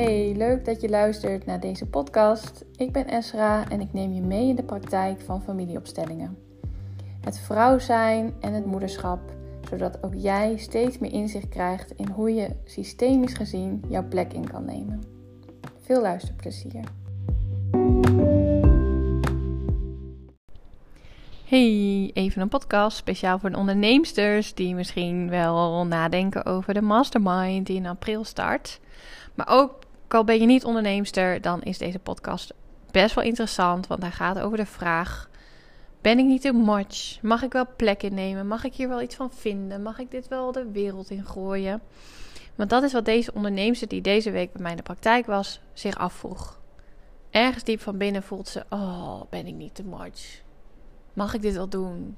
Hey, leuk dat je luistert naar deze podcast. Ik ben Esra en ik neem je mee in de praktijk van familieopstellingen. Het vrouw zijn en het moederschap, zodat ook jij steeds meer inzicht krijgt in hoe je systemisch gezien jouw plek in kan nemen. Veel luisterplezier. Hey, even een podcast speciaal voor de onderneemsters die misschien wel nadenken over de mastermind die in april start. Maar ook al ben je niet onderneemster, dan is deze podcast best wel interessant, want hij gaat over de vraag: ben ik niet too much? Mag ik wel plek innemen? Mag ik hier wel iets van vinden? Mag ik dit wel de wereld in gooien? Want dat is wat deze onderneemster die deze week bij mij in de praktijk was, zich afvroeg. Ergens diep van binnen voelt ze: oh, ben ik niet too much? Mag ik dit wel doen?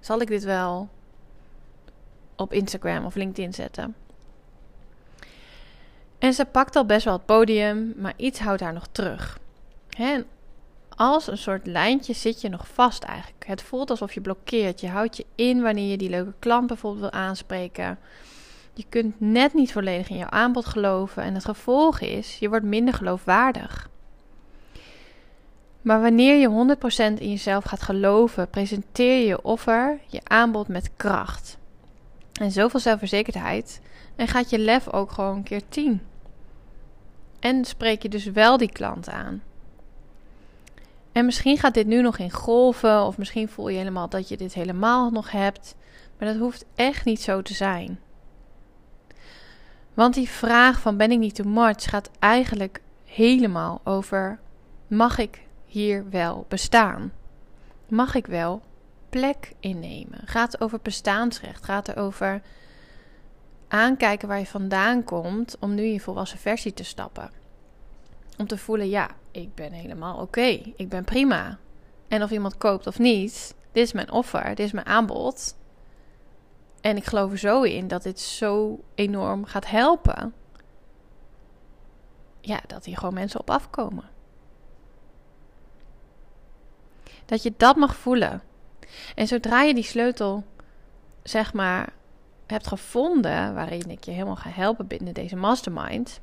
Zal ik dit wel op Instagram of LinkedIn zetten? En ze pakt al best wel het podium, maar iets houdt haar nog terug. Als een soort lijntje zit je nog vast eigenlijk. Het voelt alsof je blokkeert. Je houdt je in wanneer je die leuke klant bijvoorbeeld wil aanspreken. Je kunt net niet volledig in jouw aanbod geloven en het gevolg is, je wordt minder geloofwaardig. Maar wanneer je 100% in jezelf gaat geloven, presenteer je je offer, je aanbod met kracht. En zoveel zelfverzekerdheid. En gaat je lef ook gewoon een keer 10. En spreek je dus wel die klant aan. En misschien gaat dit nu nog in golven, of misschien voel je helemaal dat je dit helemaal nog hebt. Maar dat hoeft echt niet zo te zijn. Want die vraag van ben ik niet too much gaat eigenlijk helemaal over mag ik hier wel bestaan? Mag ik wel plek innemen? Gaat over bestaansrecht? Gaat het over aankijken waar je vandaan komt om nu in je volwassen versie te stappen? Om te voelen, ja, ik ben helemaal oké. Ik ben prima. En of iemand koopt of niet, dit is mijn offer, dit is mijn aanbod. En ik geloof er zo in dat dit zo enorm gaat helpen. Ja, dat hier gewoon mensen op afkomen. Dat je dat mag voelen. En zodra je die sleutel, zeg maar, hebt gevonden, waarin ik je helemaal ga helpen binnen deze mastermind,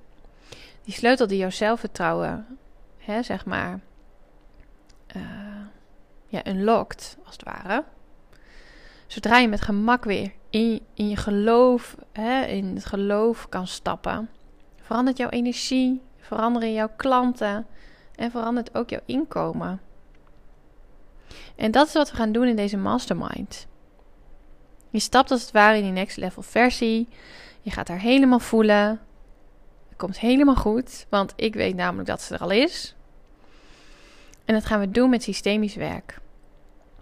die sleutel die jouw zelfvertrouwen, hè, zeg maar, uh, ja, unlockt, als het ware. Zodra je met gemak weer in, in je geloof, hè, in het geloof kan stappen, verandert jouw energie, veranderen jouw klanten en verandert ook jouw inkomen. En dat is wat we gaan doen in deze mastermind. Je stapt als het ware in die next level versie. Je gaat haar helemaal voelen. Het komt helemaal goed, want ik weet namelijk dat ze er al is. En dat gaan we doen met systemisch werk.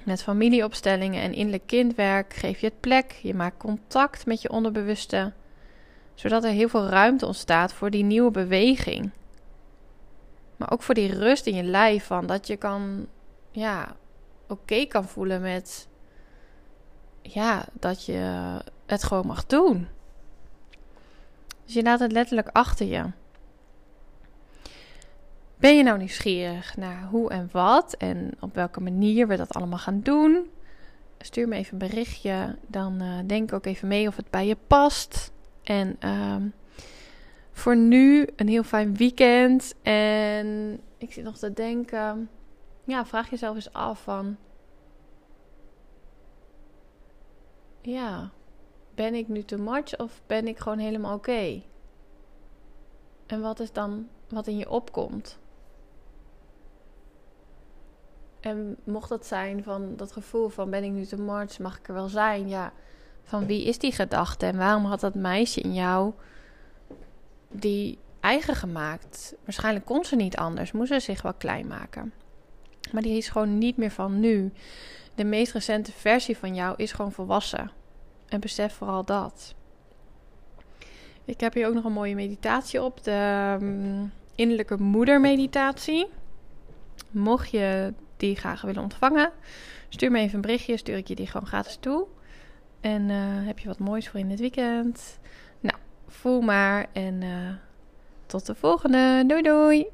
Met familieopstellingen en innerlijk kindwerk geef je het plek. Je maakt contact met je onderbewuste, zodat er heel veel ruimte ontstaat voor die nieuwe beweging. Maar ook voor die rust in je lijf, van dat je kan ja, oké kan voelen met ja, dat je het gewoon mag doen. Dus je laat het letterlijk achter je. Ben je nou nieuwsgierig naar hoe en wat en op welke manier we dat allemaal gaan doen? Stuur me even een berichtje. Dan uh, denk ook even mee of het bij je past. En uh, voor nu een heel fijn weekend. En ik zit nog te denken. Ja, vraag jezelf eens af van ja, ben ik nu te much of ben ik gewoon helemaal oké? En wat is dan wat in je opkomt? En mocht dat zijn van dat gevoel van ben ik nu te much, mag ik er wel zijn? Ja, van wie is die gedachte en waarom had dat meisje in jou die eigen gemaakt? Waarschijnlijk kon ze niet anders, moest ze zich wel klein maken. Maar die is gewoon niet meer van nu de meest recente versie van jou is gewoon volwassen. En besef vooral dat. Ik heb hier ook nog een mooie meditatie op. De um, innerlijke moedermeditatie. Mocht je die graag willen ontvangen, stuur me even een berichtje. Stuur ik je die gewoon gratis toe. En uh, heb je wat moois voor in het weekend. Nou, voel maar. En uh, tot de volgende. Doei doei.